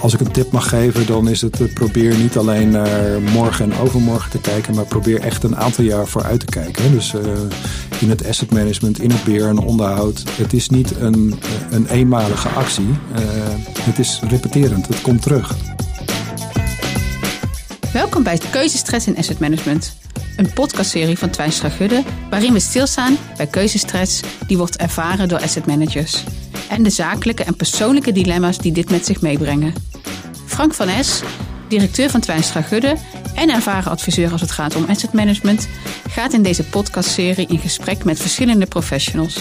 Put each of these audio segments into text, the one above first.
als ik een tip mag geven, dan is het uh, probeer niet alleen naar morgen en overmorgen te kijken, maar probeer echt een aantal jaar vooruit te kijken. Dus uh, in het asset management, in het beheer en onderhoud. Het is niet een, een eenmalige actie. Het is repeterend, het komt terug. Welkom bij Keuzestress in Asset Management. Een podcastserie van Twijnstra Gudde, waarin we stilstaan bij keuzestress die wordt ervaren door asset managers. En de zakelijke en persoonlijke dilemma's die dit met zich meebrengen. Frank van Es, directeur van Twijnstra Gudde en ervaren adviseur als het gaat om asset management, gaat in deze podcastserie in gesprek met verschillende professionals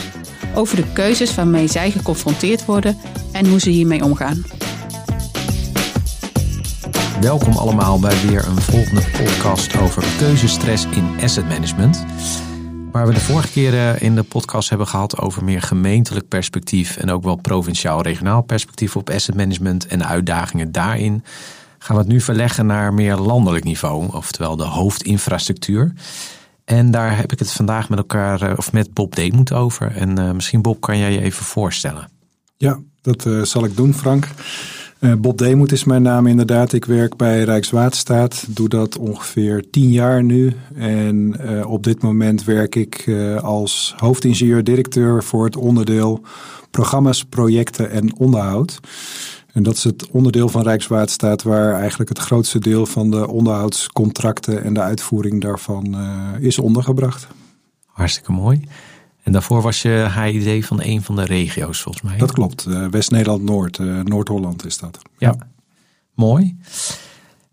over de keuzes waarmee zij geconfronteerd worden en hoe ze hiermee omgaan. Welkom allemaal bij weer een volgende podcast over keuzestress in asset management. Waar we de vorige keren in de podcast hebben gehad over meer gemeentelijk perspectief en ook wel provinciaal-regionaal perspectief op asset management en de uitdagingen daarin, gaan we het nu verleggen naar meer landelijk niveau, oftewel de hoofdinfrastructuur. En daar heb ik het vandaag met elkaar, of met Bob Deemoet over. En uh, misschien Bob, kan jij je even voorstellen? Ja, dat zal ik doen, Frank. Uh, Bob Deemoet is mijn naam inderdaad. Ik werk bij Rijkswaterstaat. Doe dat ongeveer tien jaar nu. En uh, op dit moment werk ik uh, als hoofdingenieur-directeur voor het onderdeel programma's, projecten en onderhoud. En dat is het onderdeel van Rijkswaterstaat waar eigenlijk het grootste deel van de onderhoudscontracten en de uitvoering daarvan is ondergebracht. Hartstikke mooi. En daarvoor was je HID van een van de regio's, volgens mij. Dat klopt. Uh, West-Nederland-Noord. Uh, Noord-Holland is dat. Ja. ja. Mooi.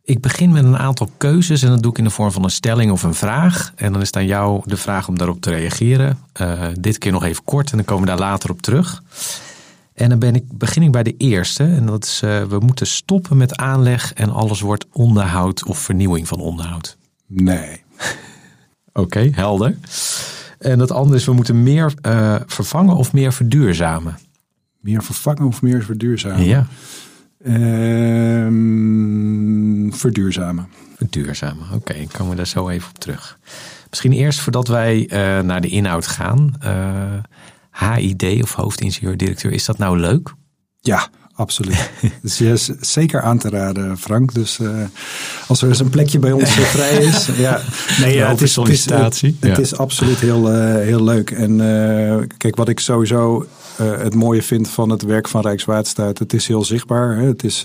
Ik begin met een aantal keuzes en dat doe ik in de vorm van een stelling of een vraag. En dan is het aan jou de vraag om daarop te reageren. Uh, dit keer nog even kort en dan komen we daar later op terug. En dan ben ik, begin ik bij de eerste. En dat is, we moeten stoppen met aanleg en alles wordt onderhoud of vernieuwing van onderhoud. Nee. Oké, okay, helder. En het andere is, we moeten meer uh, vervangen of meer verduurzamen. Meer vervangen of meer verduurzamen? Ja. Uh, verduurzamen. Verduurzamen, oké. Okay, komen we daar zo even op terug. Misschien eerst voordat wij uh, naar de inhoud gaan. HID of hoofdingenieur-directeur, is dat nou leuk? Ja, absoluut. dus is zeker aan te raden, Frank. Dus uh, als er eens een plekje bij ons vrij is. ja, nee, ja, het is sollicitatie. Het, het, het ja. is absoluut heel, uh, heel leuk. En uh, kijk, wat ik sowieso het mooie vind van het werk van Rijkswaterstaat, het is heel zichtbaar. Hè? Het is,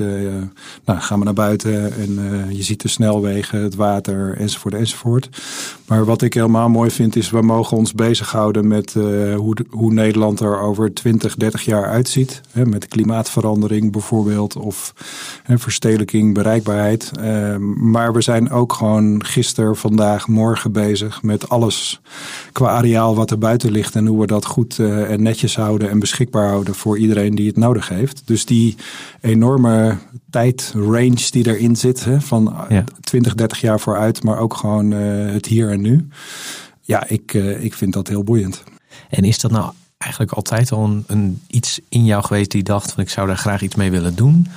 nou, gaan we naar buiten en je ziet de snelwegen, het water, enzovoort, enzovoort. Maar wat ik helemaal mooi vind, is we mogen ons bezighouden met hoe, hoe Nederland er over 20, 30 jaar uitziet. Hè? Met klimaatverandering bijvoorbeeld, of hè, verstedelijking, bereikbaarheid. Uh, maar we zijn ook gewoon gisteren, vandaag, morgen bezig met alles qua areaal wat er buiten ligt en hoe we dat goed en netjes houden en beschikbaar houden voor iedereen die het nodig heeft. Dus die enorme tijdrange die erin zit, hè, van ja. 20, 30 jaar vooruit, maar ook gewoon uh, het hier en nu. Ja, ik, uh, ik vind dat heel boeiend. En is dat nou eigenlijk altijd al een, een, iets in jou geweest die dacht van ik zou daar graag iets mee willen doen?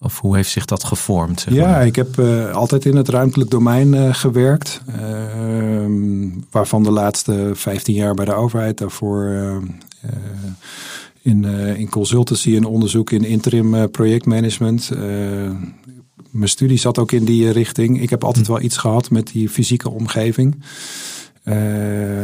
Of hoe heeft zich dat gevormd? Zeg ja, ik heb uh, altijd in het ruimtelijk domein uh, gewerkt. Uh, waarvan de laatste 15 jaar bij de overheid. Daarvoor in, in consultancy en onderzoek in interim projectmanagement. mijn studie zat ook in die richting. Ik heb altijd wel iets gehad met die fysieke omgeving. Uh,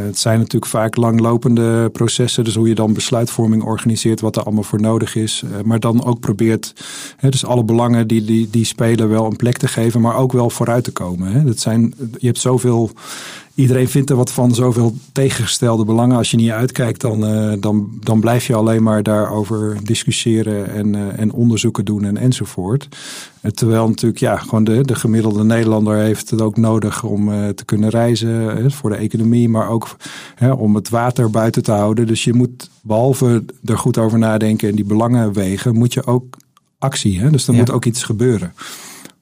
het zijn natuurlijk vaak langlopende processen, dus hoe je dan besluitvorming organiseert, wat er allemaal voor nodig is. Uh, maar dan ook probeert, hè, dus alle belangen die, die, die spelen wel een plek te geven, maar ook wel vooruit te komen. Hè. Dat zijn, je hebt zoveel iedereen vindt er wat van, zoveel tegengestelde belangen. Als je niet uitkijkt, dan, uh, dan, dan blijf je alleen maar daarover discussiëren en, uh, en onderzoeken doen en enzovoort. Uh, terwijl natuurlijk, ja, gewoon de, de gemiddelde Nederlander heeft het ook nodig om te kunnen reizen voor de economie, maar ook om het water buiten te houden. Dus je moet, behalve er goed over nadenken en die belangen wegen, moet je ook actie. Hè? Dus er ja. moet ook iets gebeuren.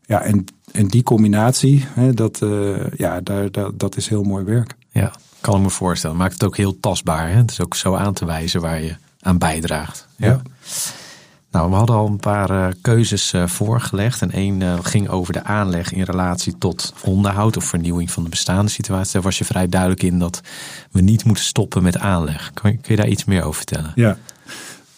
Ja, en en die combinatie, hè, dat, uh, ja, daar, daar, dat is heel mooi werk. Ja, kan ik me voorstellen. Maakt het ook heel tastbaar. Hè? Het is ook zo aan te wijzen waar je aan bijdraagt. Ja. ja. Nou, we hadden al een paar uh, keuzes uh, voorgelegd. En één ging over de aanleg in relatie tot onderhoud of vernieuwing van de bestaande situatie. Daar was je vrij duidelijk in dat we niet moeten stoppen met aanleg. Kun je, kun je daar iets meer over vertellen? Ja,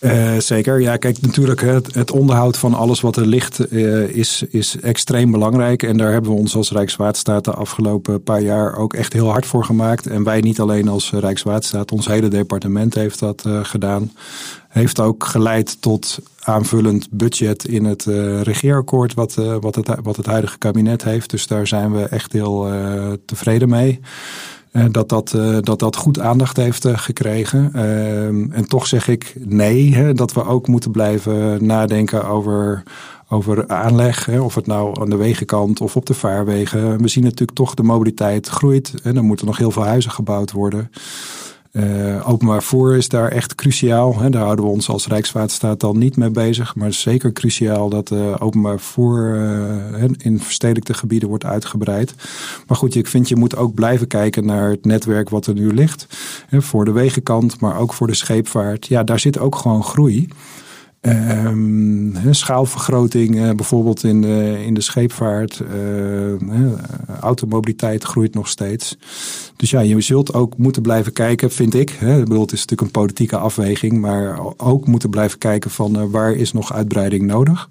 Uh, zeker. Ja, kijk, natuurlijk het, onderhoud van alles wat er ligt uh, is, is extreem belangrijk. En daar hebben we ons als Rijkswaterstaat de afgelopen paar jaar ook echt heel hard voor gemaakt. En wij niet alleen als Rijkswaterstaat, ons hele departement heeft dat uh, gedaan. Heeft ook geleid tot aanvullend budget in het regeerakkoord wat, wat, het, wat het huidige kabinet heeft. Dus daar zijn we echt heel tevreden mee. Uh, dat, dat, uh, dat dat goed aandacht heeft uh, gekregen. Ehm, en toch zeg ik nee, dat we ook moeten blijven nadenken over, over aanleg. Of het nou aan de wegenkant of op de vaarwegen. We zien natuurlijk toch de mobiliteit groeit. En er moeten nog heel veel huizen gebouwd worden. Uh, openbaar vervoer is daar echt cruciaal. Hè. Daar houden we ons als Rijkswaterstaat dan niet mee bezig. Maar het is zeker cruciaal dat uh, openbaar vervoer uh, in verstedelijkte gebieden wordt uitgebreid. Maar goed, ik vind je moet ook blijven kijken naar het netwerk wat er nu ligt. Hè, voor de wegenkant, maar ook voor de scheepvaart. Ja, daar zit ook gewoon groei. Um, schaalvergroting, uh, bijvoorbeeld in de, in de scheepvaart. Uh, automobiliteit groeit nog steeds. Dus ja, je zult ook moeten blijven kijken, vind ik. Hè, ik bedoel, het is natuurlijk een politieke afweging, maar ook moeten blijven kijken van uh, waar is nog uitbreiding nodig.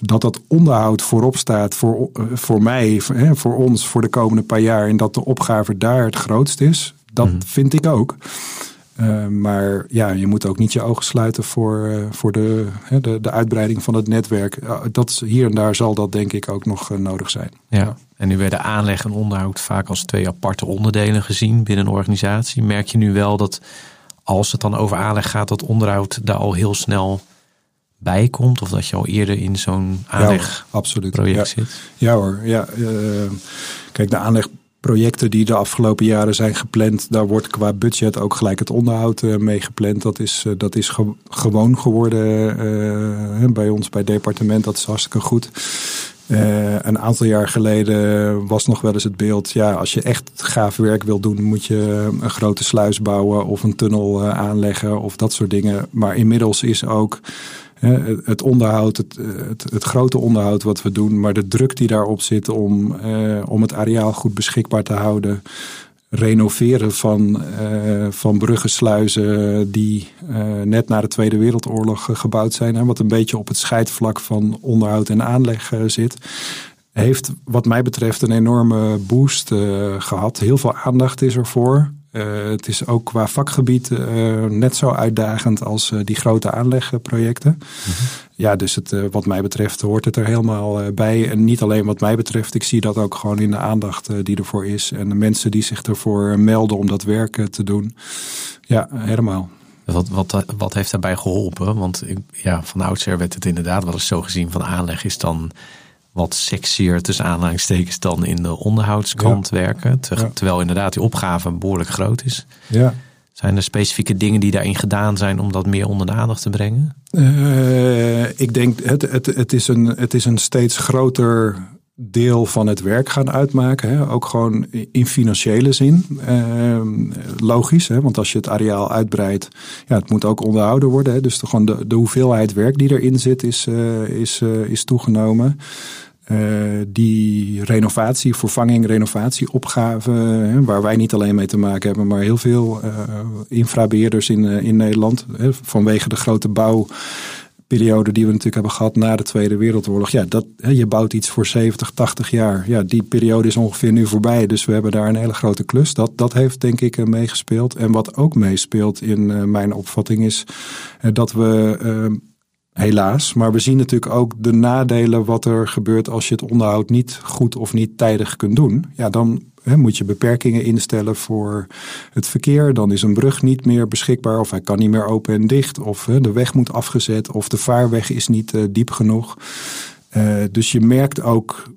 Dat dat onderhoud voorop staat voor, voor mij, voor, voor ons, voor de komende paar jaar. En dat de opgave daar het grootst is. Dat mm. vind ik ook. Uh, maar ja, je moet ook niet je ogen sluiten voor, uh, voor de, de, de, uitbreiding van het netwerk. Uh, dat, hier en daar zal dat denk ik ook nog nodig zijn. Ja. En nu werden aanleg en onderhoud vaak als twee aparte onderdelen gezien binnen een organisatie. Merk je nu wel dat als het dan over aanleg gaat, dat onderhoud daar al heel snel bij komt? Of dat je al eerder in zo'n aanlegproject ja, zit? Ja hoor, ja. kijk, de aanleg projecten die de afgelopen jaren zijn gepland, daar wordt qua budget ook gelijk het onderhoud uh, mee gepland. Dat is, uh, dat is ge gewoon geworden uh, bij ons bij het departement. Dat is hartstikke goed. een aantal jaar geleden was nog wel eens het beeld, ja, als je echt gaaf werk wil doen, moet je een grote sluis bouwen of een tunnel aanleggen of dat soort dingen. Maar inmiddels is ook het onderhoud, het, het, grote onderhoud wat we doen, maar de druk die daarop zit om, uh, om het areaal goed beschikbaar te houden. Renoveren van, uh, van bruggensluizen die uh, net na de Tweede Wereldoorlog gebouwd zijn. Hè, wat een beetje op het scheidvlak van onderhoud en aanleg zit. Heeft wat mij betreft een enorme boost gehad. Heel veel aandacht is ervoor. Uh, het is ook qua vakgebied uh, net zo uitdagend als uh, die grote aanlegprojecten. Mm -hmm. Ja, dus het, wat mij betreft hoort het er helemaal bij. En niet alleen wat mij betreft, ik zie dat ook gewoon in de aandacht die ervoor is. En de mensen die zich ervoor melden om dat werk te doen. Ja, helemaal. Wat, wat, wat heeft daarbij geholpen? Want ja, van oudsher werd het inderdaad wel eens zo gezien van aanleg is dan wat sexier tussen aanhalingstekens dan in de onderhoudskant werken. Terwijl inderdaad die opgave behoorlijk groot is. Ja. Zijn er specifieke dingen die daarin gedaan zijn om dat meer onder de aandacht te brengen? Uh, ik denk het, het, het, is een, het is een steeds groter deel van het werk gaan uitmaken. Hè? Ook gewoon in financiële zin. Uh, logisch, hè? want als je het areaal uitbreidt, ja, het moet ook onderhouden worden. Hè? Dus de, gewoon de, de hoeveelheid werk die erin zit is, uh, is, uh, is toegenomen. Uh, die renovatie, vervanging, renovatieopgave, hè, waar wij niet alleen mee te maken hebben, maar heel veel uh, infrabeheerders in, uh, in Nederland, hè, vanwege de grote bouwperiode die we natuurlijk hebben gehad na de Tweede Wereldoorlog. Ja, dat, hè, je bouwt iets voor 70, 80 jaar. Ja, die periode is ongeveer nu voorbij, dus we hebben daar een hele grote klus. Dat, dat heeft denk ik meegespeeld. En wat ook meespeelt in mijn opvatting is dat we Helaas. Maar we zien natuurlijk ook de nadelen wat er gebeurt als je het onderhoud niet goed of niet tijdig kunt doen. Ja, dan hè, moet je beperkingen instellen voor het verkeer. Dan is een brug niet meer beschikbaar of hij kan niet meer open en dicht. Of hè, de weg moet afgezet of de vaarweg is niet uh, diep genoeg. Uh, dus je merkt ook,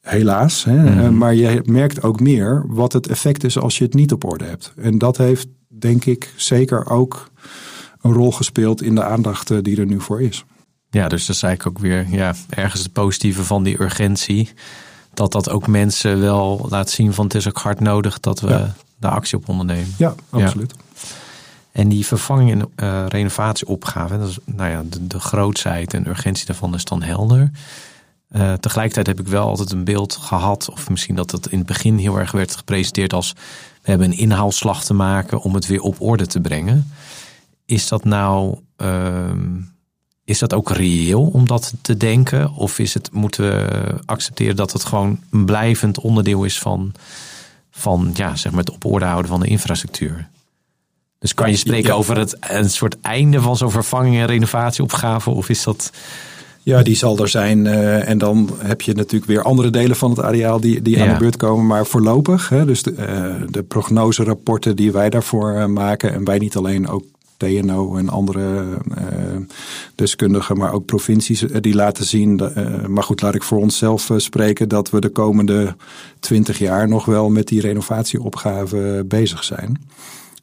helaas, hè, mm -hmm. maar je merkt ook meer wat het effect is als je het niet op orde hebt. En dat heeft denk ik zeker ook een rol gespeeld in de aandacht eh, die er nu voor is. Ja, dus dat is eigenlijk ook weer ja, ergens het positieve van die urgentie. Dat dat ook mensen wel laat zien van het is ook hard nodig dat we ja. de actie op ondernemen. Ja, absoluut. Ja. En die vervanging en uh, renovatieopgave, dat is, nou ja, de, de grootsheid en urgentie daarvan is dan helder. Uh, tegelijkertijd heb ik wel altijd een beeld gehad, of misschien dat het in het begin heel erg werd gepresenteerd als we hebben een inhaalslag te maken om het weer op orde te brengen is dat nou. ehm, is dat ook reëel om dat te denken? Of is het, moeten we accepteren dat het gewoon een blijvend onderdeel is van, van ja, zeg maar het op orde houden van de infrastructuur? Dus kan je spreken Ja. over het, een soort einde van zo'n vervanging- en renovatieopgave? Of is dat. Ja, die zal er zijn. eh, en dan heb je natuurlijk weer andere delen van het areaal die, die aan de beurt komen. Maar voorlopig, hè, dus de, eh, de prognoserapporten die wij daarvoor eh, maken. En wij niet alleen, ook TNO en andere eh, deskundigen, maar ook provincies, eh, die laten zien. eh, maar goed, laat ik voor onszelf spreken dat we de komende twintig jaar nog wel met die renovatieopgave bezig zijn.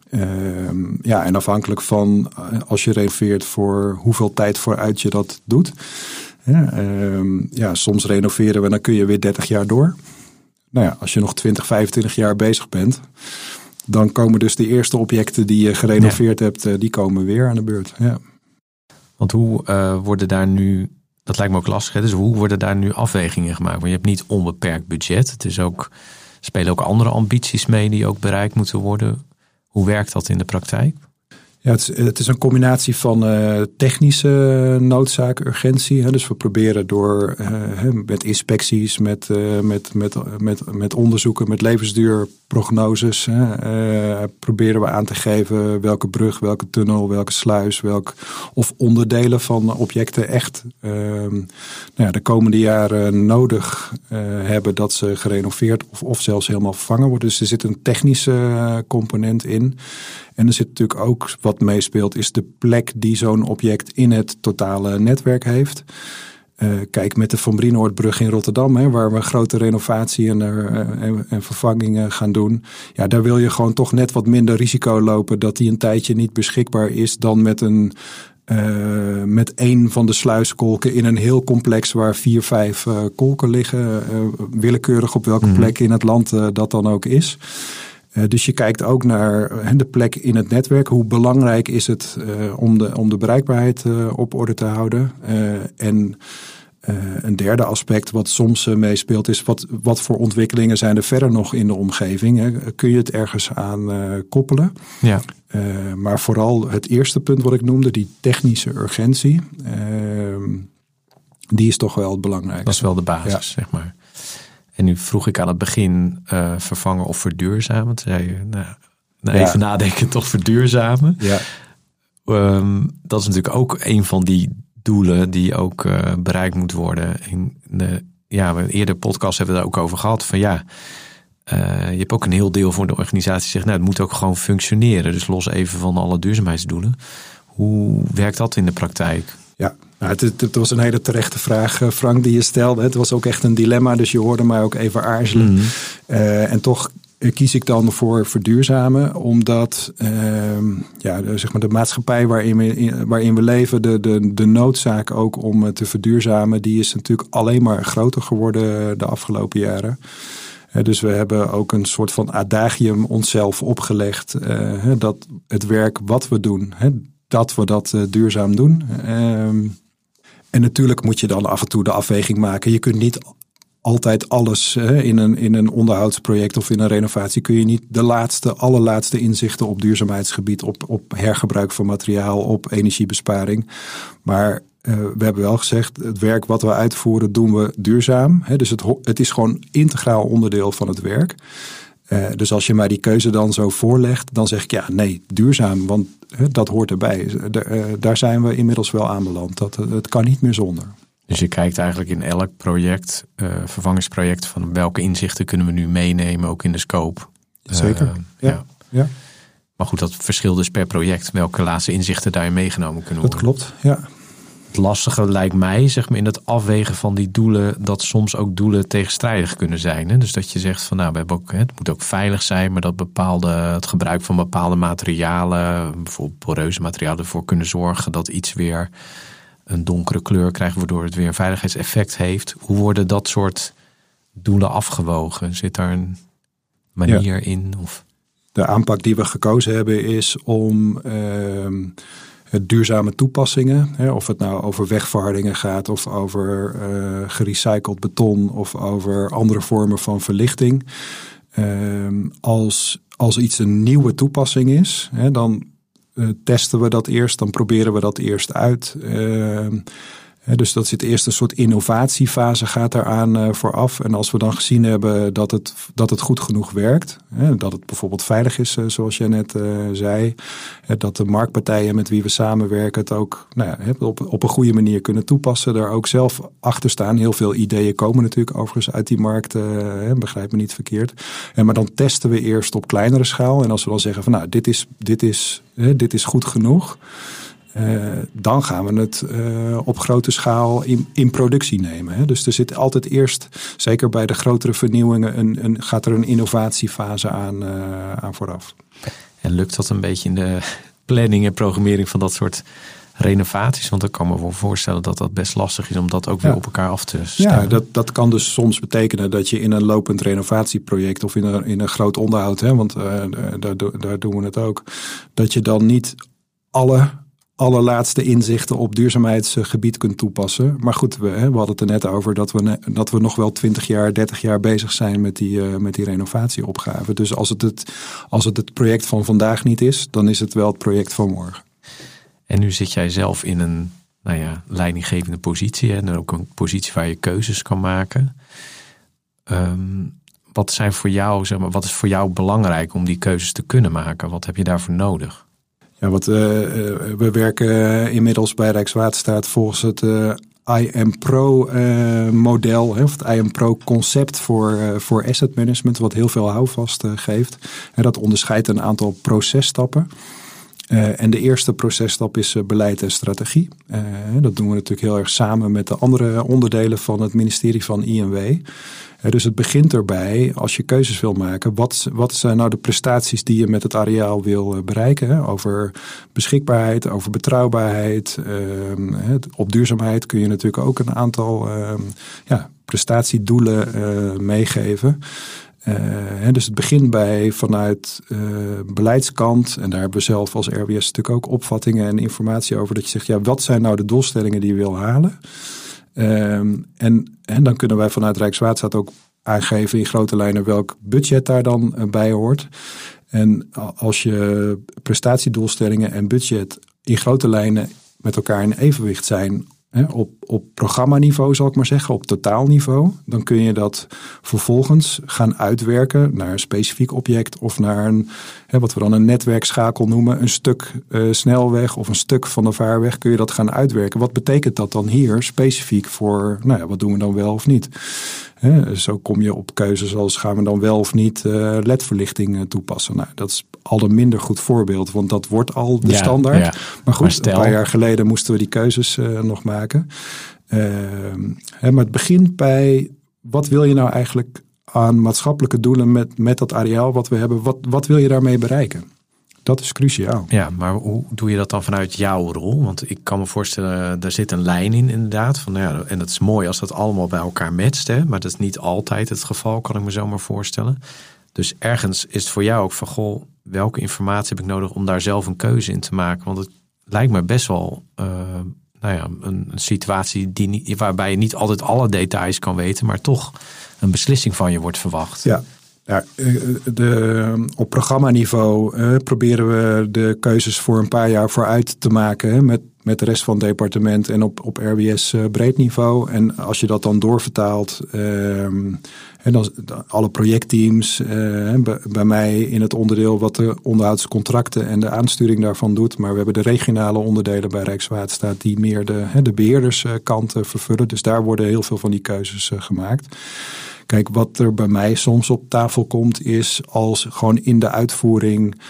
Ehm, ja, en afhankelijk van als je renoveert voor hoeveel tijd vooruit je dat doet. Ehm, ja, soms renoveren we, dan kun je weer 30 jaar door. Nou ja, als je nog 20, 25 jaar bezig bent, dan komen dus de eerste objecten die je gerenoveerd hebt, eh, die komen weer aan de beurt. Ja. Want hoe eh, worden daar nu. Dat lijkt me ook lastig. Hè? Dus hoe worden daar nu afwegingen gemaakt? Want je hebt niet onbeperkt budget. Het is ook, spelen ook andere ambities mee die ook bereikt moeten worden. Hoe werkt dat in de praktijk? Ja, het, is, het is een combinatie van eh, technische noodzaak, urgentie. Hè. Dus we proberen door met inspecties, met, met, met, met, met onderzoeken, met levensduurprognoses. Hè, eh, proberen we aan te geven welke brug, welke tunnel, welke sluis, welk, of onderdelen van objecten echt ehm, nou ja, de komende jaren nodig eh, hebben dat ze gerenoveerd of, of zelfs helemaal vervangen worden. Dus er zit een technische eh, component in. En er zit natuurlijk ook wat meespeelt, is de plek die zo'n object in het totale netwerk heeft. Eh, kijk, met de Van Brienoordbrug in Rotterdam, hè, waar we grote renovatie en, er, eh, en, en vervangingen gaan doen. Ja, daar wil je gewoon toch net wat minder risico lopen dat die een tijdje niet beschikbaar is dan met een. eh, met één van de sluiskolken in een heel complex waar vier, vijf kolken liggen. willekeurig op welke plek in het land dat dan ook is. Eh, dus je kijkt ook naar eh, de plek in het netwerk. Hoe belangrijk is het eh, om, de, om de bereikbaarheid op orde te houden? En een derde aspect wat soms meespeelt is wat, wat voor ontwikkelingen zijn er verder nog in de omgeving? Kun je het ergens aan koppelen? Ja, maar vooral het eerste punt wat ik noemde, die technische urgentie, ehm, die is toch wel het belangrijkste. dat is wel de basis, Ja. zeg maar. En nu vroeg ik aan het begin eh, vervangen of verduurzamen. Toen zei je, nou, nou, Ja. even nadenken, toch verduurzamen. Ja, Ehm, dat is natuurlijk ook een van die doelen die ook eh, bereikt moet worden. In de, ja, we eerder podcast hebben we daar ook over gehad. Van ja, eh, je hebt ook een heel deel voor de organisatie zegt, nou, het moet ook gewoon functioneren. Dus los even van alle duurzaamheidsdoelen. Hoe werkt dat in de praktijk? Ja, nou, het, was een hele terechte vraag, eh, Frank, die je stelde. Het was ook echt een dilemma, dus je hoorde mij ook even aarzelen. Mhm. Eh, en toch eh, kies ik dan voor verduurzamen, omdat ehm, ja, de, zeg maar de maatschappij waarin we, in- waarin we leven, de, de, de noodzaak ook om te verduurzamen, die is natuurlijk alleen maar groter geworden de afgelopen jaren. Dus we hebben ook een soort van adagium onszelf opgelegd. dat het werk wat we doen, dat we dat duurzaam doen. En natuurlijk moet je dan af en toe de afweging maken. Je kunt niet altijd alles hè, in, een, in een onderhoudsproject of in een renovatie. kun je niet de laatste, allerlaatste inzichten op duurzaamheidsgebied, op, op hergebruik van materiaal, op energiebesparing. Maar eh, we hebben wel gezegd, het werk wat we uitvoeren doen we duurzaam. Hè, dus het, het is gewoon integraal onderdeel van het werk. Eh, dus als je mij die keuze dan zo voorlegt, dan zeg ik ja, nee, duurzaam, want dat hoort erbij. Daar, eh, daar zijn we inmiddels wel aanbeland. Dat, het kan niet meer zonder. Dus je kijkt eigenlijk in elk project, eh, vervangingsproject, van welke inzichten kunnen we nu meenemen, ook in de scope. Zeker, Eh, ja. ja. Ja, Maar goed, dat verschilt dus per project, welke laatste inzichten daarin meegenomen kunnen dat worden. klopt. Ja. Het lastige lijkt mij, zeg maar, in het afwegen van die doelen, dat soms ook doelen tegenstrijdig kunnen zijn. Hè? Dus dat je zegt van nou, we hebben ook, het moet ook veilig zijn, maar dat bepaalde, het gebruik van bepaalde materialen, bijvoorbeeld poreuze materialen, ervoor kunnen zorgen dat iets weer een donkere kleur krijgt, waardoor het weer een veiligheidseffect heeft. Hoe worden dat soort doelen afgewogen? Zit daar een manier in? Of? De aanpak die we gekozen hebben is om ehm, duurzame toepassingen, hè, of het nou over wegverhardingen gaat, of over eh, gerecycled beton, of over andere vormen van verlichting. Ehm, als, als iets een nieuwe toepassing is, hè, dan testen we dat eerst, dan proberen we dat eerst uit. Ehm, dus dat zit eerst een soort innovatiefase gaat daaraan uh, vooraf. En als we dan gezien hebben dat het, dat het goed genoeg werkt, dat het bijvoorbeeld veilig is, uh, zoals jij net uh, zei, dat de marktpartijen met wie we samenwerken het ook nou ja, op, op een goede manier kunnen toepassen, daar ook zelf achter staan. Heel veel ideeën komen natuurlijk overigens uit die markt, begrijp me niet verkeerd. Maar dan testen we eerst op kleinere schaal. En als we dan zeggen van nou, dit is, dit is, dit is goed genoeg. Uh, dan gaan we het uh, op grote schaal in, in productie nemen. Hè. Dus er zit altijd eerst, zeker bij de grotere vernieuwingen, een, een, gaat er een innovatiefase aan, uh, aan vooraf. En lukt dat een beetje in de planning en programmering van dat soort renovaties? Want ik kan me wel voorstellen dat dat best lastig is om dat ook weer op elkaar af te stellen. Ja, dat, dat kan dus soms betekenen dat je in een lopend renovatieproject of in een, in een groot onderhoud, hè, want daar, daar doen we het ook, dat je dan niet alle allerlaatste inzichten op duurzaamheidsgebied kunt toepassen. Maar goed, we, we hadden het er net over dat we, dat we nog wel 20 jaar, 30 jaar bezig zijn met die, uh, met die renovatieopgave. Dus als het, het, als het het project van vandaag niet is, dan is het wel het project van morgen. En nu zit jij zelf in een nou ja, leidinggevende positie en ook een positie waar je keuzes kan maken. Um, wat zijn voor jou, zeg maar, wat is voor jou belangrijk om die keuzes te kunnen maken? Wat heb je daarvoor nodig? Ja, wat, uh, we werken inmiddels bij Rijkswaterstaat volgens het IM Pro model, of het IM Pro concept voor, voor asset management, wat heel veel houvast geeft. En dat onderscheidt een aantal processtappen. en de eerste processtap is beleid en strategie. dat doen we natuurlijk heel erg samen met de andere onderdelen van het ministerie van INW. Dus het begint erbij, als je keuzes wil maken, wat, wat zijn nou de prestaties die je met het areaal wil eh, bereiken? Over beschikbaarheid, over betrouwbaarheid. Ehm, op duurzaamheid kun je natuurlijk ook een aantal ehm, ja, prestatiedoelen eh, meegeven. Uh, dus het begint bij vanuit beleidskant, en daar hebben we zelf als RWS natuurlijk ook opvattingen en informatie over, dat je zegt, ja, wat zijn nou de doelstellingen die je wil halen? Um, en, en dan kunnen wij vanuit Rijkswaterstaat ook aangeven in grote lijnen welk budget daar dan eh, bij hoort. En als je prestatiedoelstellingen en budget in grote lijnen met elkaar in evenwicht zijn op, op programmaniveau, zal ik maar zeggen, op totaalniveau, dan kun je dat vervolgens gaan uitwerken naar een specifiek object of naar een, hè, wat we dan een netwerkschakel noemen, een stuk uh, snelweg of een stuk van de vaarweg, kun je dat gaan uitwerken. Wat betekent dat dan hier specifiek voor, nou ja, wat doen we dan wel of niet? Zo kom je op keuzes als gaan we dan wel of niet uh, ledverlichting uh, toepassen. Nou, dat is al een minder goed voorbeeld, want dat wordt al de standaard. Maar goed, een paar jaar geleden moesten we die keuzes uh, nog maken. Ehm, maar het begint bij wat wil je nou eigenlijk aan maatschappelijke doelen met, met dat areaal wat we hebben? Wat, wat wil je daarmee bereiken? Dat is cruciaal. Ja, maar hoe doe je dat dan vanuit jouw rol? Want ik kan me voorstellen, daar zit een lijn in inderdaad. Van, nou ja, en dat is mooi als dat allemaal bij elkaar matcht. Hè? Maar dat is niet altijd het geval, kan ik me zo maar voorstellen. Dus ergens is het voor jou ook van, goh, welke informatie heb ik nodig om daar zelf een keuze in te maken? Want het lijkt me best wel uh, nou ja, een, een, situatie die niet, waarbij je niet altijd alle details kan weten, maar toch een beslissing van je wordt verwacht. Ja, ja, eh, de, op programmaniveau uh, proberen we de keuzes voor een paar jaar vooruit te maken met, met de rest van het departement en op, op RWS uh, breed niveau. En als je dat dan doorvertaalt, ehm, en dan, alle projectteams, bij mij in het onderdeel wat de onderhoudscontracten en de aansturing daarvan doet. Maar we hebben de regionale onderdelen bij Rijkswaterstaat die meer de, de beheerderskant vervullen. Dus daar worden heel veel van die keuzes gemaakt. Kijk, wat er bij mij soms op tafel komt, is als gewoon in de uitvoering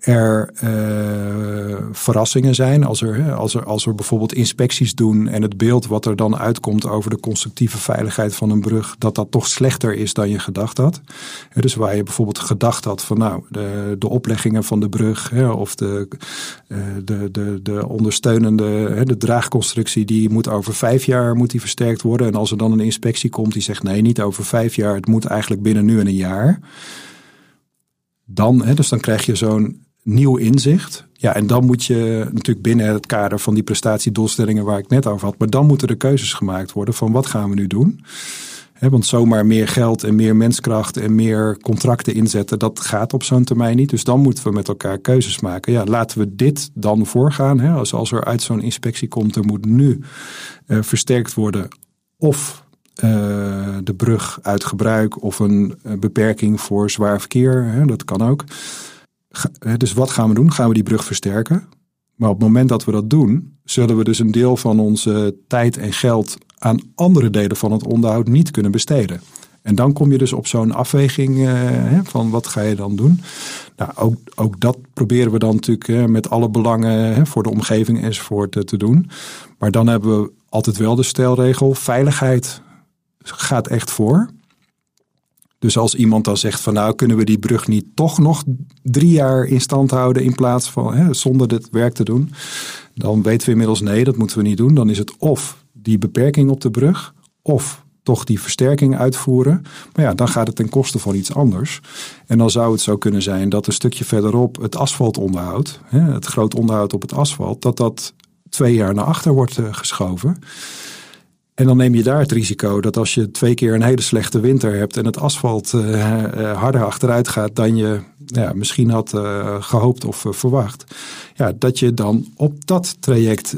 er uh, verrassingen zijn. Als er, als, er, als er bijvoorbeeld inspecties doen en het beeld wat er dan uitkomt over de constructieve veiligheid van een brug, dat dat toch slechter is dan je gedacht had. Dus waar je bijvoorbeeld gedacht had van nou, de, de opleggingen van de brug of de, uh, de, de, de ondersteunende, de draagconstructie, die moet over vijf jaar moet die versterkt worden. En als er dan een inspectie komt die zegt nee, niet over vijf jaar, het moet eigenlijk binnen nu en een jaar dan, hè, dus dan krijg je zo'n nieuw inzicht. Ja, en dan moet je natuurlijk binnen het kader van die prestatiedoelstellingen waar ik net over had, maar dan moeten er keuzes gemaakt worden van wat gaan we nu doen. want zomaar meer geld en meer menskracht en meer contracten inzetten, dat gaat op zo'n termijn niet. Dus dan moeten we met elkaar keuzes maken. Ja, laten we dit dan voorgaan. Hè? Als, als er uit zo'n inspectie komt, er moet nu uh, versterkt worden. Of uh, de brug uit gebruik of een beperking voor zwaar verkeer. Hè? Dat kan ook. Dus wat gaan we doen? Gaan we die brug versterken? Maar op het moment dat we dat doen, zullen we dus een deel van onze tijd en geld aan andere delen van het onderhoud niet kunnen besteden. En dan kom je dus op zo'n afweging uh, van wat ga je dan doen. Nou, ook, ook dat proberen we dan natuurlijk met alle belangen voor de omgeving enzovoort te doen. Maar dan hebben we altijd wel de stelregel, veiligheid gaat echt voor. Dus als iemand dan zegt van nou kunnen we die brug niet toch nog drie jaar in stand houden in plaats van hè, zonder dit werk te doen. Dan weten we inmiddels nee, dat moeten we niet doen. Dan is het of die beperking op de brug of toch die versterking uitvoeren. Maar ja, dan gaat het ten koste van iets anders. En dan zou het zo kunnen zijn dat een stukje verderop het asfaltonderhoud, het groot onderhoud op het asfalt, dat dat twee jaar naar achter wordt eh, geschoven. En dan neem je daar het risico dat als je twee keer een hele slechte winter hebt en het asfalt uh, harder achteruit gaat dan je ja, misschien had uh, gehoopt of verwacht. Ja, dat je dan op dat traject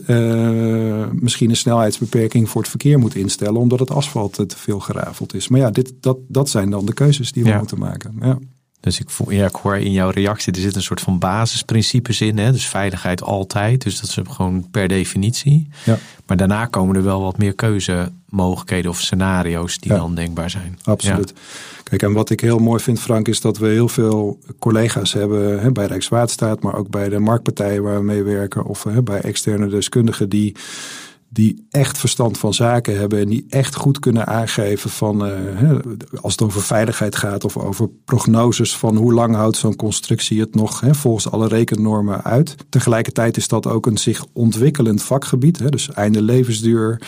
misschien een snelheidsbeperking voor het verkeer moet instellen omdat het asfalt te veel gerafeld is. Maar ja, dit, dat, dat zijn dan de keuzes die we moeten maken. Ja. Dus ik, voel, ja, ik hoor in jouw reactie, er zit een soort van basisprincipes in. Hè? Dus veiligheid altijd. Dus dat is gewoon per definitie. Ja. Maar daarna komen er wel wat meer keuzemogelijkheden of scenario's die dan denkbaar zijn. Absoluut. Kijk, en wat ik heel mooi vind, Frank, is dat we heel veel collega's hebben hè, bij Rijkswaterstaat, maar ook bij de marktpartijen waar we mee werken, of hè, bij externe deskundigen die die echt verstand van zaken hebben en die echt goed kunnen aangeven van, uh, als het over veiligheid gaat of over prognoses van hoe lang houdt zo'n constructie het nog hè, volgens alle rekennormen uit. Tegelijkertijd is dat ook een zich ontwikkelend vakgebied, hè, dus einde levensduur.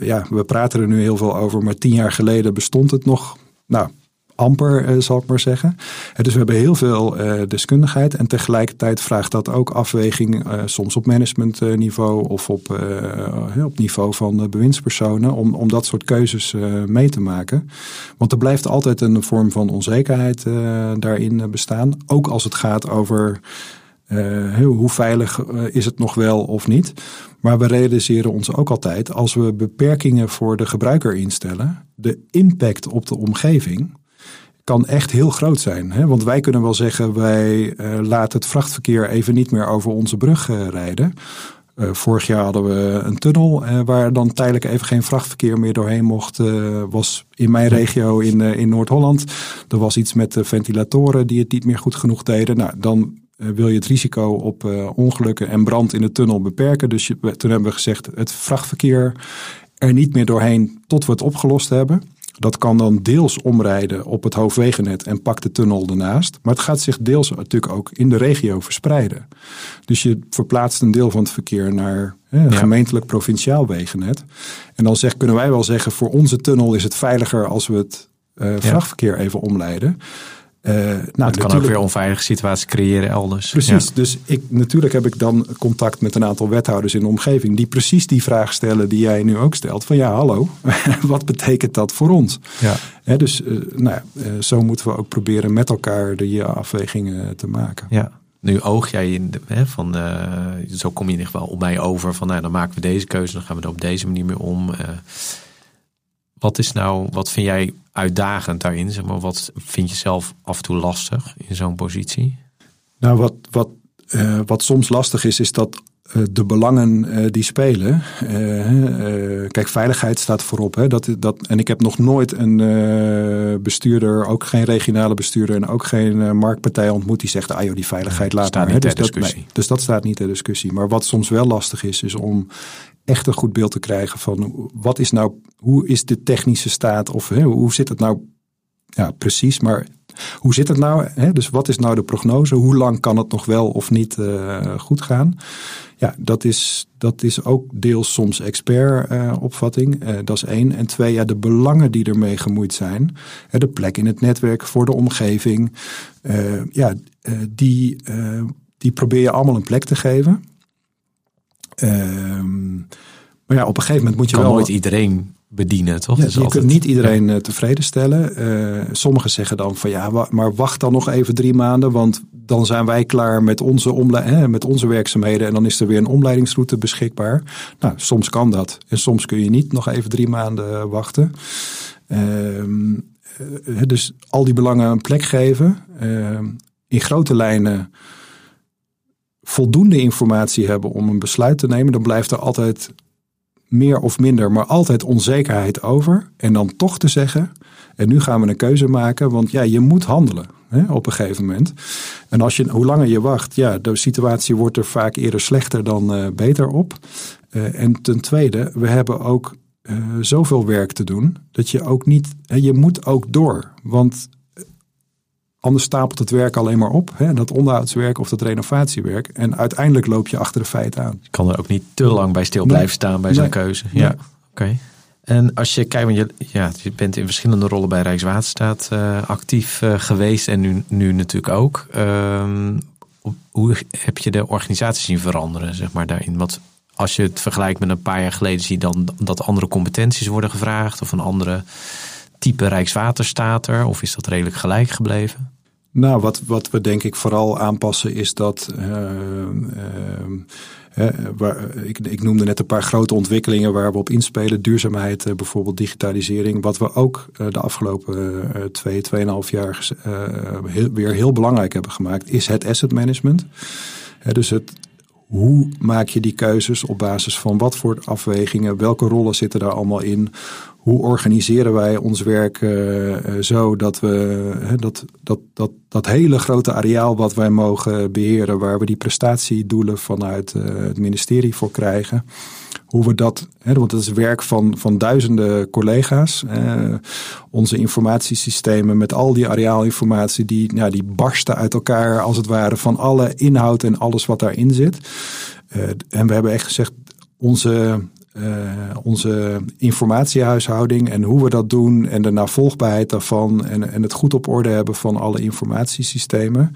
Ja, we praten er nu heel veel over, maar tien jaar geleden bestond het nog. Nou, amper, uh, zal ik maar zeggen. Uh, dus we hebben heel veel uh, deskundigheid en tegelijkertijd vraagt dat ook afweging, soms op managementniveau of op, op niveau van bewindspersonen, om, om dat soort keuzes mee te maken. Want er blijft altijd een vorm van onzekerheid daarin bestaan, ook als het gaat over hoe veilig is het nog wel of niet. Maar we realiseren ons ook altijd, als we beperkingen voor de gebruiker instellen, de impact op de omgeving kan echt heel groot zijn. Hè? Want wij kunnen wel zeggen, wij uh, laten het vrachtverkeer even niet meer over onze brug uh, rijden. Uh, vorig jaar hadden we een tunnel waar dan tijdelijk even geen vrachtverkeer meer doorheen mocht. was in mijn regio in, in Noord-Holland. Er was iets met de ventilatoren die het niet meer goed genoeg deden. Nou, dan wil je het risico op ongelukken en brand in de tunnel beperken. Dus toen hebben we gezegd, het vrachtverkeer er niet meer doorheen tot we het opgelost hebben. Dat kan dan deels omrijden op het hoofdwegennet en pakt de tunnel ernaast. Maar het gaat zich deels natuurlijk ook in de regio verspreiden. Dus je verplaatst een deel van het verkeer naar hè, gemeentelijk provinciaal wegennet. En dan zeg, kunnen wij wel zeggen, voor onze tunnel is het veiliger als we het uh, vrachtverkeer even omleiden. Uh, nou, het kan ook weer onveilige situaties creëren elders. Precies, dus ik, natuurlijk heb ik dan contact met een aantal wethouders in de omgeving die precies die vraag stellen die jij nu ook stelt. Van ja, hallo, wat betekent dat voor ons? Ja. dus uh, nou ja, uh, zo moeten we ook proberen met elkaar die afwegingen te maken. Ja. Nu oog jij in de, hè, van, zo kom je in ieder geval op mij over van nou, dan maken we deze keuze, dan gaan we er op deze manier mee om. Wat is nou, wat vind jij uitdagend daarin? Zeg maar, wat vind je zelf af en toe lastig in zo'n positie? Nou, wat, wat, uh, wat soms lastig is, is dat uh, de belangen uh, die spelen. kijk, veiligheid staat voorop. Hè? Dat, dat, en ik heb nog nooit een bestuurder, ook geen regionale bestuurder en ook geen marktpartij ontmoet die zegt: ah joh, die veiligheid laat maar. Dus dat, nee, dus dat staat niet ter discussie. Maar wat soms wel lastig is, is om echt een goed beeld te krijgen van wat is nou, hoe is de technische staat of hè, hoe zit het nou ja, precies, maar hoe zit het nou? Hè? Dus wat is nou de prognose? Hoe lang kan het nog wel of niet uh, goed gaan? Ja, dat is, dat is ook deels soms expert-opvatting. Uh, uh, dat is één. En twee, ja, de belangen die ermee gemoeid zijn. de plek in het netwerk voor de omgeving. ja, die, die probeer je allemaal een plek te geven. Ehm, maar ja, op een gegeven moment moet je kan wel... nooit iedereen bedienen, toch? Ja, Dus je altijd- kunt niet iedereen eh, tevreden stellen. Eh, sommigen zeggen dan van ja, maar wacht dan nog even drie maanden, want dan zijn wij klaar met onze, omle- hè, met onze werkzaamheden en dan is er weer een omleidingsroute beschikbaar. Nou, soms kan dat en soms kun je niet nog even drie maanden eh, wachten. Ehm, eh, dus al die belangen een plek geven. Ehm, in grote lijnen voldoende informatie hebben om een besluit te nemen. Dan blijft er altijd meer of minder, maar altijd onzekerheid over. En dan toch te zeggen, en nu gaan we een keuze maken, want ja, je moet handelen hè, op een gegeven moment. En als je, hoe langer je wacht, ja, de situatie wordt er vaak eerder slechter dan eh, beter op. Eh, en ten tweede, we hebben ook eh, zoveel werk te doen, dat je ook niet, hè, je moet ook door. Want anders stapelt het werk alleen maar op, hè, dat onderhoudswerk of dat renovatiewerk. En uiteindelijk loop je achter de feiten aan. Je kan er ook niet te lang bij stil Nee. blijven staan bij Nee. keuze. Nee. Ja, oké. En als je kijkt, want je, ja, je bent in verschillende rollen bij Rijkswaterstaat eh, actief eh, geweest en nu, nu natuurlijk ook. Ehm, hoe heb je de organisatie zien veranderen, zeg maar, daarin? Want als je het vergelijkt met een paar jaar geleden, zie je dan dat andere competenties worden gevraagd of een andere type Rijkswaterstaat er, of is dat redelijk gelijk gebleven? Nou, wat, wat we denk ik vooral aanpassen is dat. eh, eh, waar, ik, ik noemde net een paar grote ontwikkelingen waar we op inspelen. Duurzaamheid, eh, bijvoorbeeld digitalisering. Wat we ook eh, de afgelopen eh, twee, tweeënhalf jaar eh, weer heel belangrijk hebben gemaakt, is het asset management. Dus het, hoe maak je die keuzes op basis van wat voor afwegingen, welke rollen zitten daar allemaal in? Hoe organiseren wij ons werk eh, zo dat we dat, dat, dat, dat hele grote areaal wat wij mogen beheren, waar we die prestatiedoelen vanuit eh, het ministerie voor krijgen, hoe we dat, want dat is werk van, van duizenden collega's. onze informatiesystemen met al die areaalinformatie, die, ja, die barsten uit elkaar als het ware van alle inhoud en alles wat daarin zit. En we hebben echt gezegd, onze, onze informatiehuishouding en hoe we dat doen en de navolgbaarheid daarvan en, en het goed op orde hebben van alle informatiesystemen.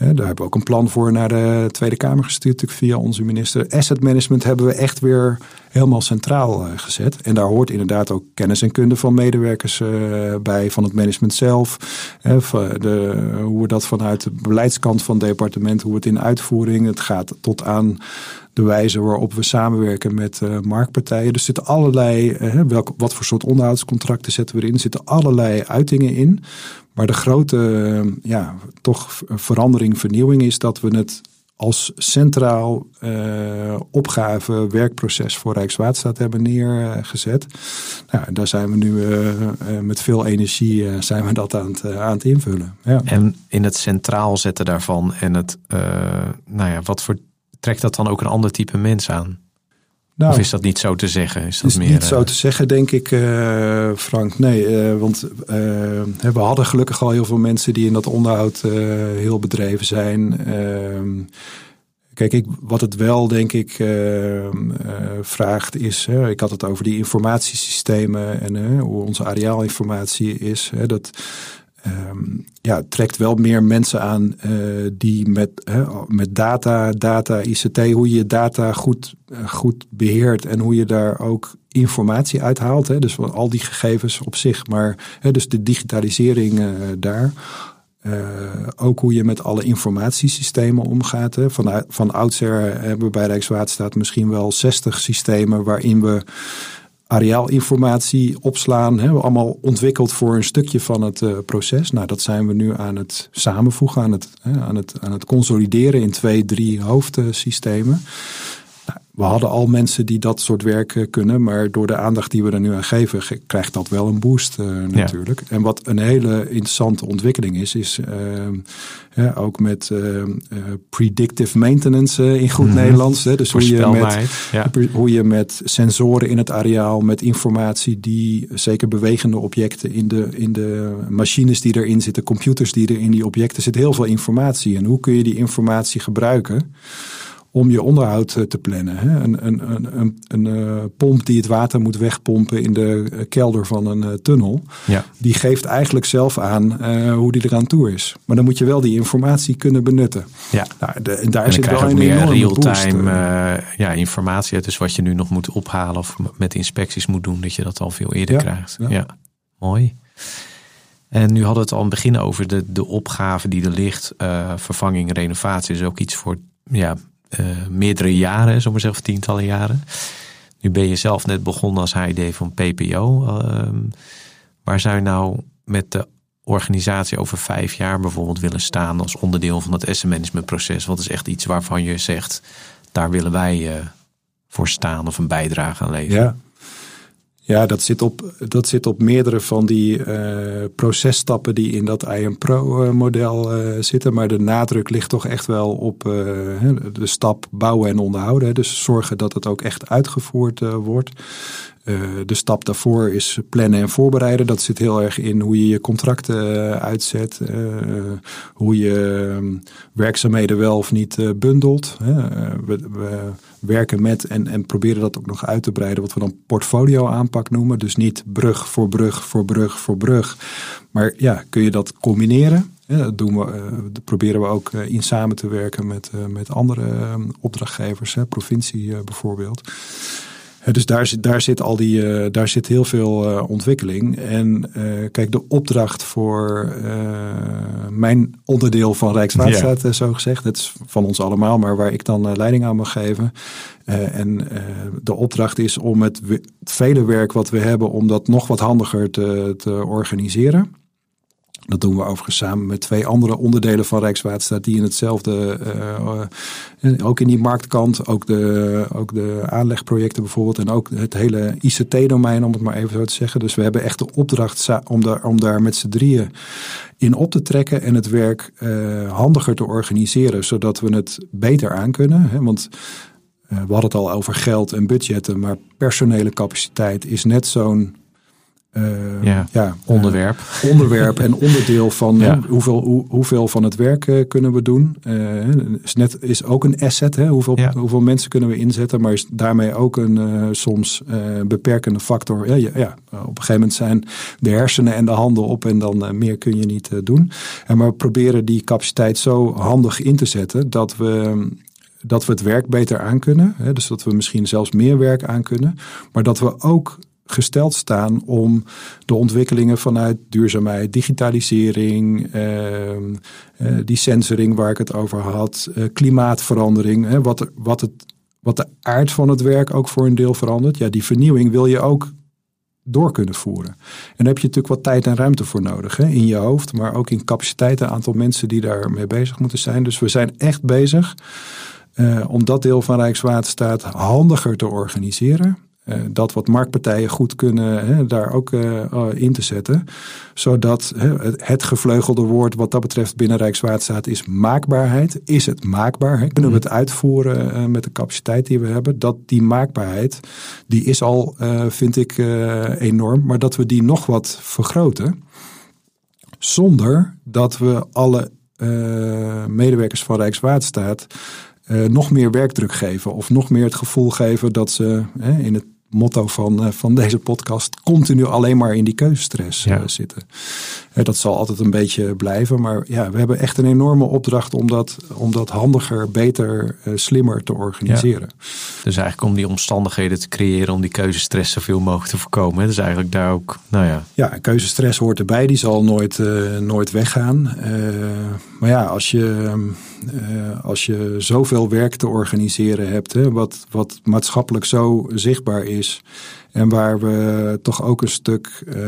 Daar hebben we ook een plan voor naar de Tweede Kamer gestuurd, via onze minister. Asset management hebben we echt weer helemaal centraal eh, gezet. En daar hoort inderdaad ook kennis en kunde van medewerkers eh, bij, van het management zelf. De, hoe we dat vanuit de beleidskant van het departement, hoe het in uitvoering, het gaat tot aan de wijze waarop we samenwerken met eh, marktpartijen. Er zitten allerlei, eh, welk, wat voor soort onderhoudscontracten zetten we erin? Er zitten allerlei uitingen in. Maar de grote, eh, ja, toch verandering, vernieuwing is dat we het als centraal opgave werkproces voor Rijkswaterstaat hebben neergezet. Nou, daar zijn we nu met veel energie zijn we dat aan het, aan invullen. Ja. En in het centraal zetten daarvan en het, nou ja, wat voor trekt dat dan ook een ander type mens aan? Nou, of is dat niet zo te zeggen? Is dat is meer, niet zo eh, te zeggen, denk ik, eh, Frank. Nee, eh, want we hadden gelukkig al heel veel mensen die in dat onderhoud heel bedreven zijn. Ehm, kijk, ik, wat het wel, denk ik, vraagt is... Hè, ik had het over die informatiesystemen en hoe onze areaalinformatie is. Hè, dat ehm, ja, trekt wel meer mensen aan eh, die met, met data, data, ICT, hoe je data goed, eh, goed beheert en hoe je daar ook informatie uithaalt. Hè, dus al die gegevens op zich, maar hè, dus de digitalisering eh, daar. Ook hoe je met alle informatiesystemen omgaat. Hè. Van, van oudsher hebben we bij Rijkswaterstaat misschien wel 60 systemen waarin we areaalinformatie opslaan. Hè, allemaal ontwikkeld voor een stukje van het uh, proces. Nou, dat zijn we nu aan het samenvoegen, aan het, hè, aan het, aan het consolideren in twee, drie hoofdsystemen. We hadden al mensen die dat soort werk kunnen, maar door de aandacht die we er nu aan geven, krijgt dat wel een boost uh, natuurlijk. Ja. En wat een hele interessante ontwikkeling is, is uh, ja, ook met uh, predictive maintenance in goed mm -hmm. Nederlands. Hè, dus hoe je, met, ja. hoe je met sensoren in het areaal, met informatie die zeker bewegende objecten in de, in de machines die erin zitten, computers die er in die objecten zitten, heel veel informatie. En hoe kun je die informatie gebruiken? Om je onderhoud te plannen. Hè. Een, een, een, een, een pomp die het water moet wegpompen in de kelder van een tunnel, Ja. die geeft eigenlijk zelf aan hoe die eraan toe is. Maar dan moet je wel die informatie kunnen benutten. Ja. Nou, de, en daar En zit wel een meer enorme real-time eh. eh, ja, informatie. Dus wat je nu nog moet ophalen of met inspecties moet doen, dat je dat al veel eerder Ja, krijgt. ja. Ja. mooi. En nu hadden we het al in het begin over de, de opgave die er ligt. eh, vervanging, renovatie is ook iets voor ja, eh, meerdere jaren, zullen we maar zeggen, tientallen jaren. Nu ben je zelf net begonnen als HID van PPO. ehm, waar zou je nou met de organisatie over vijf jaar bijvoorbeeld willen staan als onderdeel van het asset management proces? Wat is echt iets waarvan je zegt, daar willen wij eh, voor staan of een bijdrage aan leveren? Ja. Ja, dat zit op, dat zit op meerdere van die eh, processtappen die in dat IM Pro model eh, zitten. Maar de nadruk ligt toch echt wel op eh, de stap bouwen en onderhouden. Dus zorgen dat het ook echt uitgevoerd eh, wordt. Eh, de stap daarvoor is plannen en voorbereiden. Dat zit heel erg in hoe je je contracten eh, uitzet. eh, hoe je eh, werkzaamheden wel of niet bundelt. we, we werken met en, en proberen dat ook nog uit te breiden. Wat we dan portfolio aanpak noemen. Dus niet brug voor brug voor brug voor brug. Maar ja, kun je dat combineren? Dat doen we, proberen we ook in samen te werken met, met andere eh, opdrachtgevers, hè, provincie bijvoorbeeld. Dus daar zit, daar zit al die, eh, daar zit heel veel eh, ontwikkeling. En eh, kijk, de opdracht voor mijn onderdeel van Rijkswaterstaat, zo gezegd, het is van ons allemaal, maar waar ik dan leiding aan mag geven. En de opdracht is om het, het vele werk wat we hebben, om dat nog wat handiger te, te organiseren. Dat doen we overigens samen met twee andere onderdelen van Rijkswaterstaat die in hetzelfde, eh, eh, ook in die marktkant, ook de, ook de aanlegprojecten bijvoorbeeld en ook het hele ICT-domein, om het maar even zo te zeggen. Dus we hebben echt de opdracht om daar, om daar met z'n drieën in op te trekken en het werk eh, handiger te organiseren, zodat we het beter aankunnen. Hè? Want we hadden het al over geld en budgetten, maar personele capaciteit is net zo'n eh, Ja, ja, Onderwerp. eh, onderwerp en onderdeel van Ja. hè, hoeveel, hoe, hoeveel van het werk eh, kunnen we doen. Is, net, is ook een asset. Hè? Hoeveel, Ja. hoeveel mensen kunnen we inzetten, maar is daarmee ook een soms beperkende factor. Ja, ja, op een gegeven moment zijn de hersenen en de handen op en dan meer kun je niet doen. En maar we proberen die capaciteit zo handig in te zetten dat we dat we het werk beter aankunnen. Hè, dus dat we misschien zelfs meer werk aankunnen. Maar dat we ook gesteld staan om de ontwikkelingen vanuit duurzaamheid, digitalisering, eh, eh, die sensoring waar ik het over had, eh, klimaatverandering, wat, wat, het, wat de aard van het werk ook voor een deel verandert. Ja, die vernieuwing wil je ook door kunnen voeren. En daar heb je natuurlijk wat tijd en ruimte voor nodig. Hè? In je hoofd, maar ook in capaciteit. Een aantal mensen die daarmee bezig moeten zijn. Dus we zijn echt bezig eh, om dat deel van Rijkswaterstaat handiger te organiseren. Eh, dat wat marktpartijen goed kunnen, hè, daar ook eh, eh, in te zetten. Zodat hè, het, gevleugelde woord wat dat betreft binnen Rijkswaterstaat is maakbaarheid. Is het maakbaar? Hè? Kunnen we het uitvoeren eh, met de capaciteit die we hebben? Dat die maakbaarheid, die is al, vind ik, enorm. Maar dat we die nog wat vergroten. Zonder dat we alle medewerkers van Rijkswaterstaat nog meer werkdruk geven. Of nog meer het gevoel geven dat ze hè, in het motto van, eh, van deze podcast continu alleen maar in die keuzestress Ja. eh, zitten. Dat zal altijd een beetje blijven. Maar ja, we hebben echt een enorme opdracht om dat, om dat handiger, beter, eh, slimmer te organiseren. Dus eigenlijk om die omstandigheden te creëren om die keuzestress zoveel mogelijk te voorkomen. hè. Dus eigenlijk daar ook, nou ja, Ja, keuzestress hoort erbij. Die zal nooit, eh, nooit weggaan. Eh, maar ja, als je, als je zoveel werk te organiseren hebt, hè, wat, wat maatschappelijk zo zichtbaar is. En waar we toch ook een stuk eh,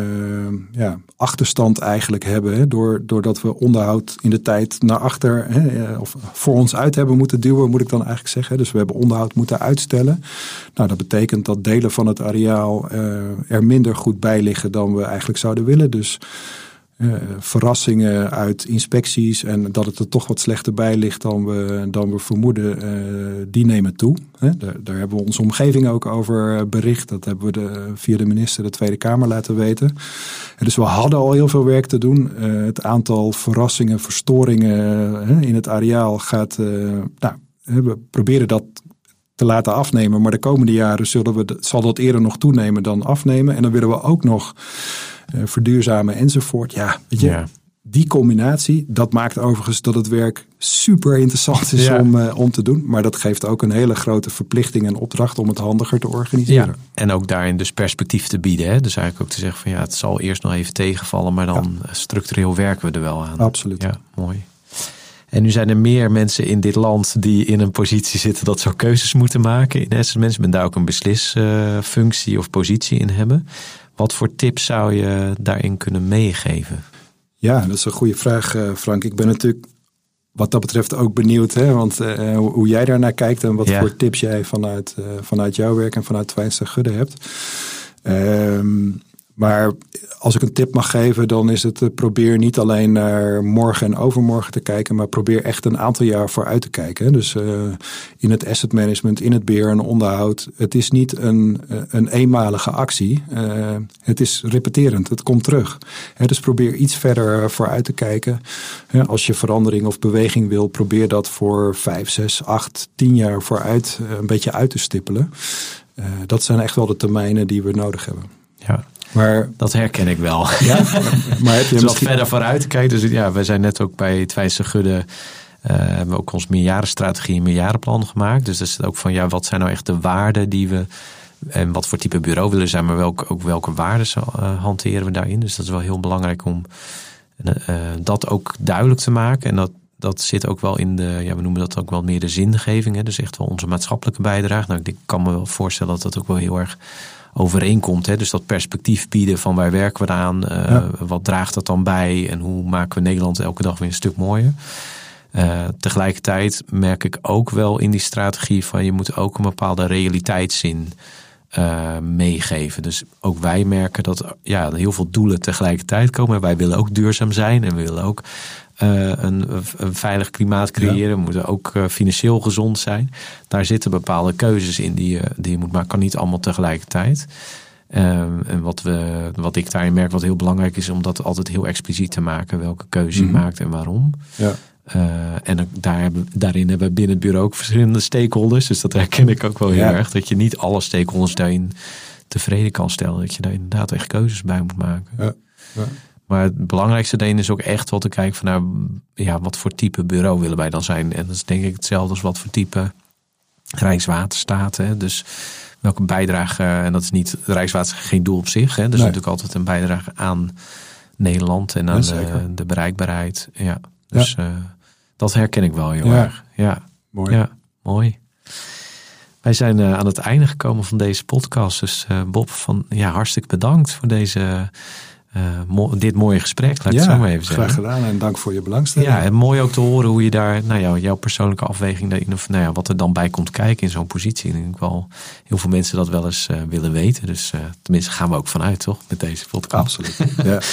ja, achterstand eigenlijk hebben. Hè, door, doordat we onderhoud in de tijd naar achter hè, eh, of voor ons uit hebben moeten duwen, moet ik dan eigenlijk zeggen. Dus we hebben onderhoud moeten uitstellen. Nou, dat betekent dat delen van het areaal eh, er minder goed bij liggen dan we eigenlijk zouden willen. Dus eh, verrassingen uit inspecties en dat het er toch wat slechter bij ligt dan we, dan we vermoeden, eh, die nemen toe. Daar, hebben we onze omgeving ook over eh, bericht. Dat hebben we de, via de minister de Tweede Kamer laten weten. En dus we hadden al heel veel werk te doen. Het aantal verrassingen, verstoringen in het areaal gaat, nou, we proberen dat te laten afnemen. Maar de komende jaren zullen we, zal dat eerder nog toenemen dan afnemen. En dan willen we ook nog verduurzamen enzovoort. Ja, weet je, ja. die combinatie, dat maakt overigens dat het werk super interessant is om, uh, om te doen. Maar dat geeft ook een hele grote verplichting en opdracht om het handiger te organiseren. Ja, en ook daarin dus perspectief te bieden. Hè? Dus eigenlijk ook te zeggen van ja, het zal eerst nog even tegenvallen, maar dan structureel werken we er wel aan. Absoluut. Ja, mooi. En nu zijn er meer mensen in dit land die in een positie zitten dat ze keuzes moeten maken in asset management. Daar ook een beslisfunctie of positie in hebben. Wat voor tips zou je daarin kunnen meegeven? Ja, dat is een goede vraag, eh, Frank. Ik ben natuurlijk wat dat betreft ook benieuwd. Hè? Want uh, hoe jij daarnaar kijkt en wat voor tips jij vanuit, uh, vanuit jouw werk en vanuit Twijnster Gudde hebt. Ehm, maar als ik een tip mag geven, dan is het uh, probeer niet alleen naar morgen en overmorgen te kijken, maar probeer echt een aantal jaar vooruit te kijken. Dus uh, in het asset management, in het beheer en onderhoud. Het is niet een, uh, een eenmalige actie. het is repeterend, het komt terug. Dus probeer iets verder vooruit te kijken. Als je verandering of beweging wil, probeer dat voor vijf, zes, acht, tien jaar vooruit een beetje uit te stippelen. dat zijn echt wel de termijnen die we nodig hebben. Ja, maar, dat herken ik wel. Ja, maar heb je dus wat verder vooruit kijken. Dus ja, wij zijn net ook bij het Wijze Gudde. Uh, hebben we ook ons meerjarenstrategie en meerjarenplan gemaakt. Dus dat is ook van ja, wat zijn nou echt de waarden die we. En wat voor type bureau willen zijn, maar welke, ook welke waarden uh, hanteren we daarin. Dus dat is wel heel belangrijk om uh, dat ook duidelijk te maken. En dat, dat zit ook wel in de, ja, we noemen dat ook wel meer de zingeving. Hè? Dus echt wel onze maatschappelijke bijdrage. Nou, ik kan me wel voorstellen dat dat ook wel heel erg overeenkomt. Hè? Dus dat perspectief bieden van waar werken we aan, uh, wat draagt dat dan bij en hoe maken we Nederland elke dag weer een stuk mooier. Uh, tegelijkertijd merk ik ook wel in die strategie van je moet ook een bepaalde realiteitszin uh, meegeven. Dus ook wij merken dat ja, heel veel doelen tegelijkertijd komen. Wij willen ook duurzaam zijn en we willen ook een, een, veilig klimaat creëren. We moeten ook uh, financieel gezond zijn. Daar zitten bepaalde keuzes in die je, die je moet maken. Kan niet allemaal tegelijkertijd. Um, en wat, we, wat ik daarin merk, wat heel belangrijk is, om dat altijd heel expliciet te maken. Welke keuze je mm -hmm. maakt en waarom. Ja. Uh, en daar hebben, daarin hebben we binnen het bureau ook verschillende stakeholders. Dus dat herken ik ook wel heel ja. erg. Dat je niet alle stakeholders daarin tevreden kan stellen. Dat je daar inderdaad echt keuzes bij moet maken. Ja. Maar het belangrijkste daarin is ook echt wel te kijken van nou, ja, wat voor type bureau willen wij dan zijn. En dat is denk ik hetzelfde als wat voor type Rijkswaterstaat. Hè? Dus welke bijdrage, en dat is niet Rijkswaterstaat geen doel op zich. Hè? Is nee. natuurlijk altijd een bijdrage aan Nederland en aan de, de, bereikbaarheid. Ja, dus ja. Uh, dat herken ik wel heel ja. erg. Ja, mooi. Ja, mooi. Wij zijn uh, aan het einde gekomen van deze podcast. Dus uh, Bob, van, ja, hartstikke bedankt voor deze uh, mo dit mooie gesprek, laat ik het zo maar even zeggen. graag gedaan en dank voor je belangstelling. Ja, en mooi ook te horen hoe je daar, nou ja, jouw persoonlijke afweging daarin, of nou ja, wat er dan bij komt kijken in zo'n positie. Ik denk wel heel veel mensen dat wel eens uh, willen weten. Dus uh, tenminste gaan we ook vanuit, toch, met deze podcast. Absoluut, ja.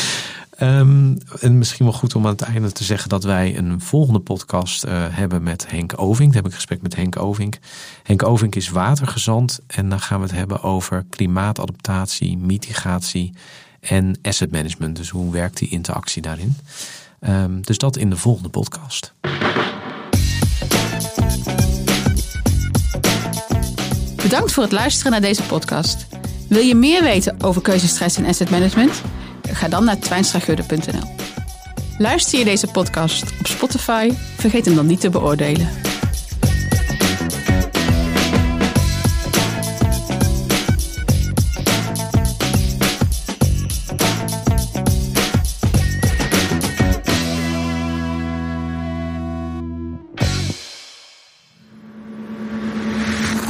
Um, en misschien wel goed om aan het einde te zeggen dat wij een volgende podcast hebben met Henk Ovink. Dan heb ik een gesprek met Henk Ovink. Henk Ovink is watergezant en dan gaan we het hebben over klimaatadaptatie, mitigatie en asset management. Dus hoe werkt die interactie daarin? Um, dus dat in de volgende podcast. Bedankt voor het luisteren naar deze podcast. Wil je meer weten over keuzestress en asset management? Ga dan naar twijnstragudde.nl. Luister je deze podcast op Spotify? Vergeet hem dan niet te beoordelen.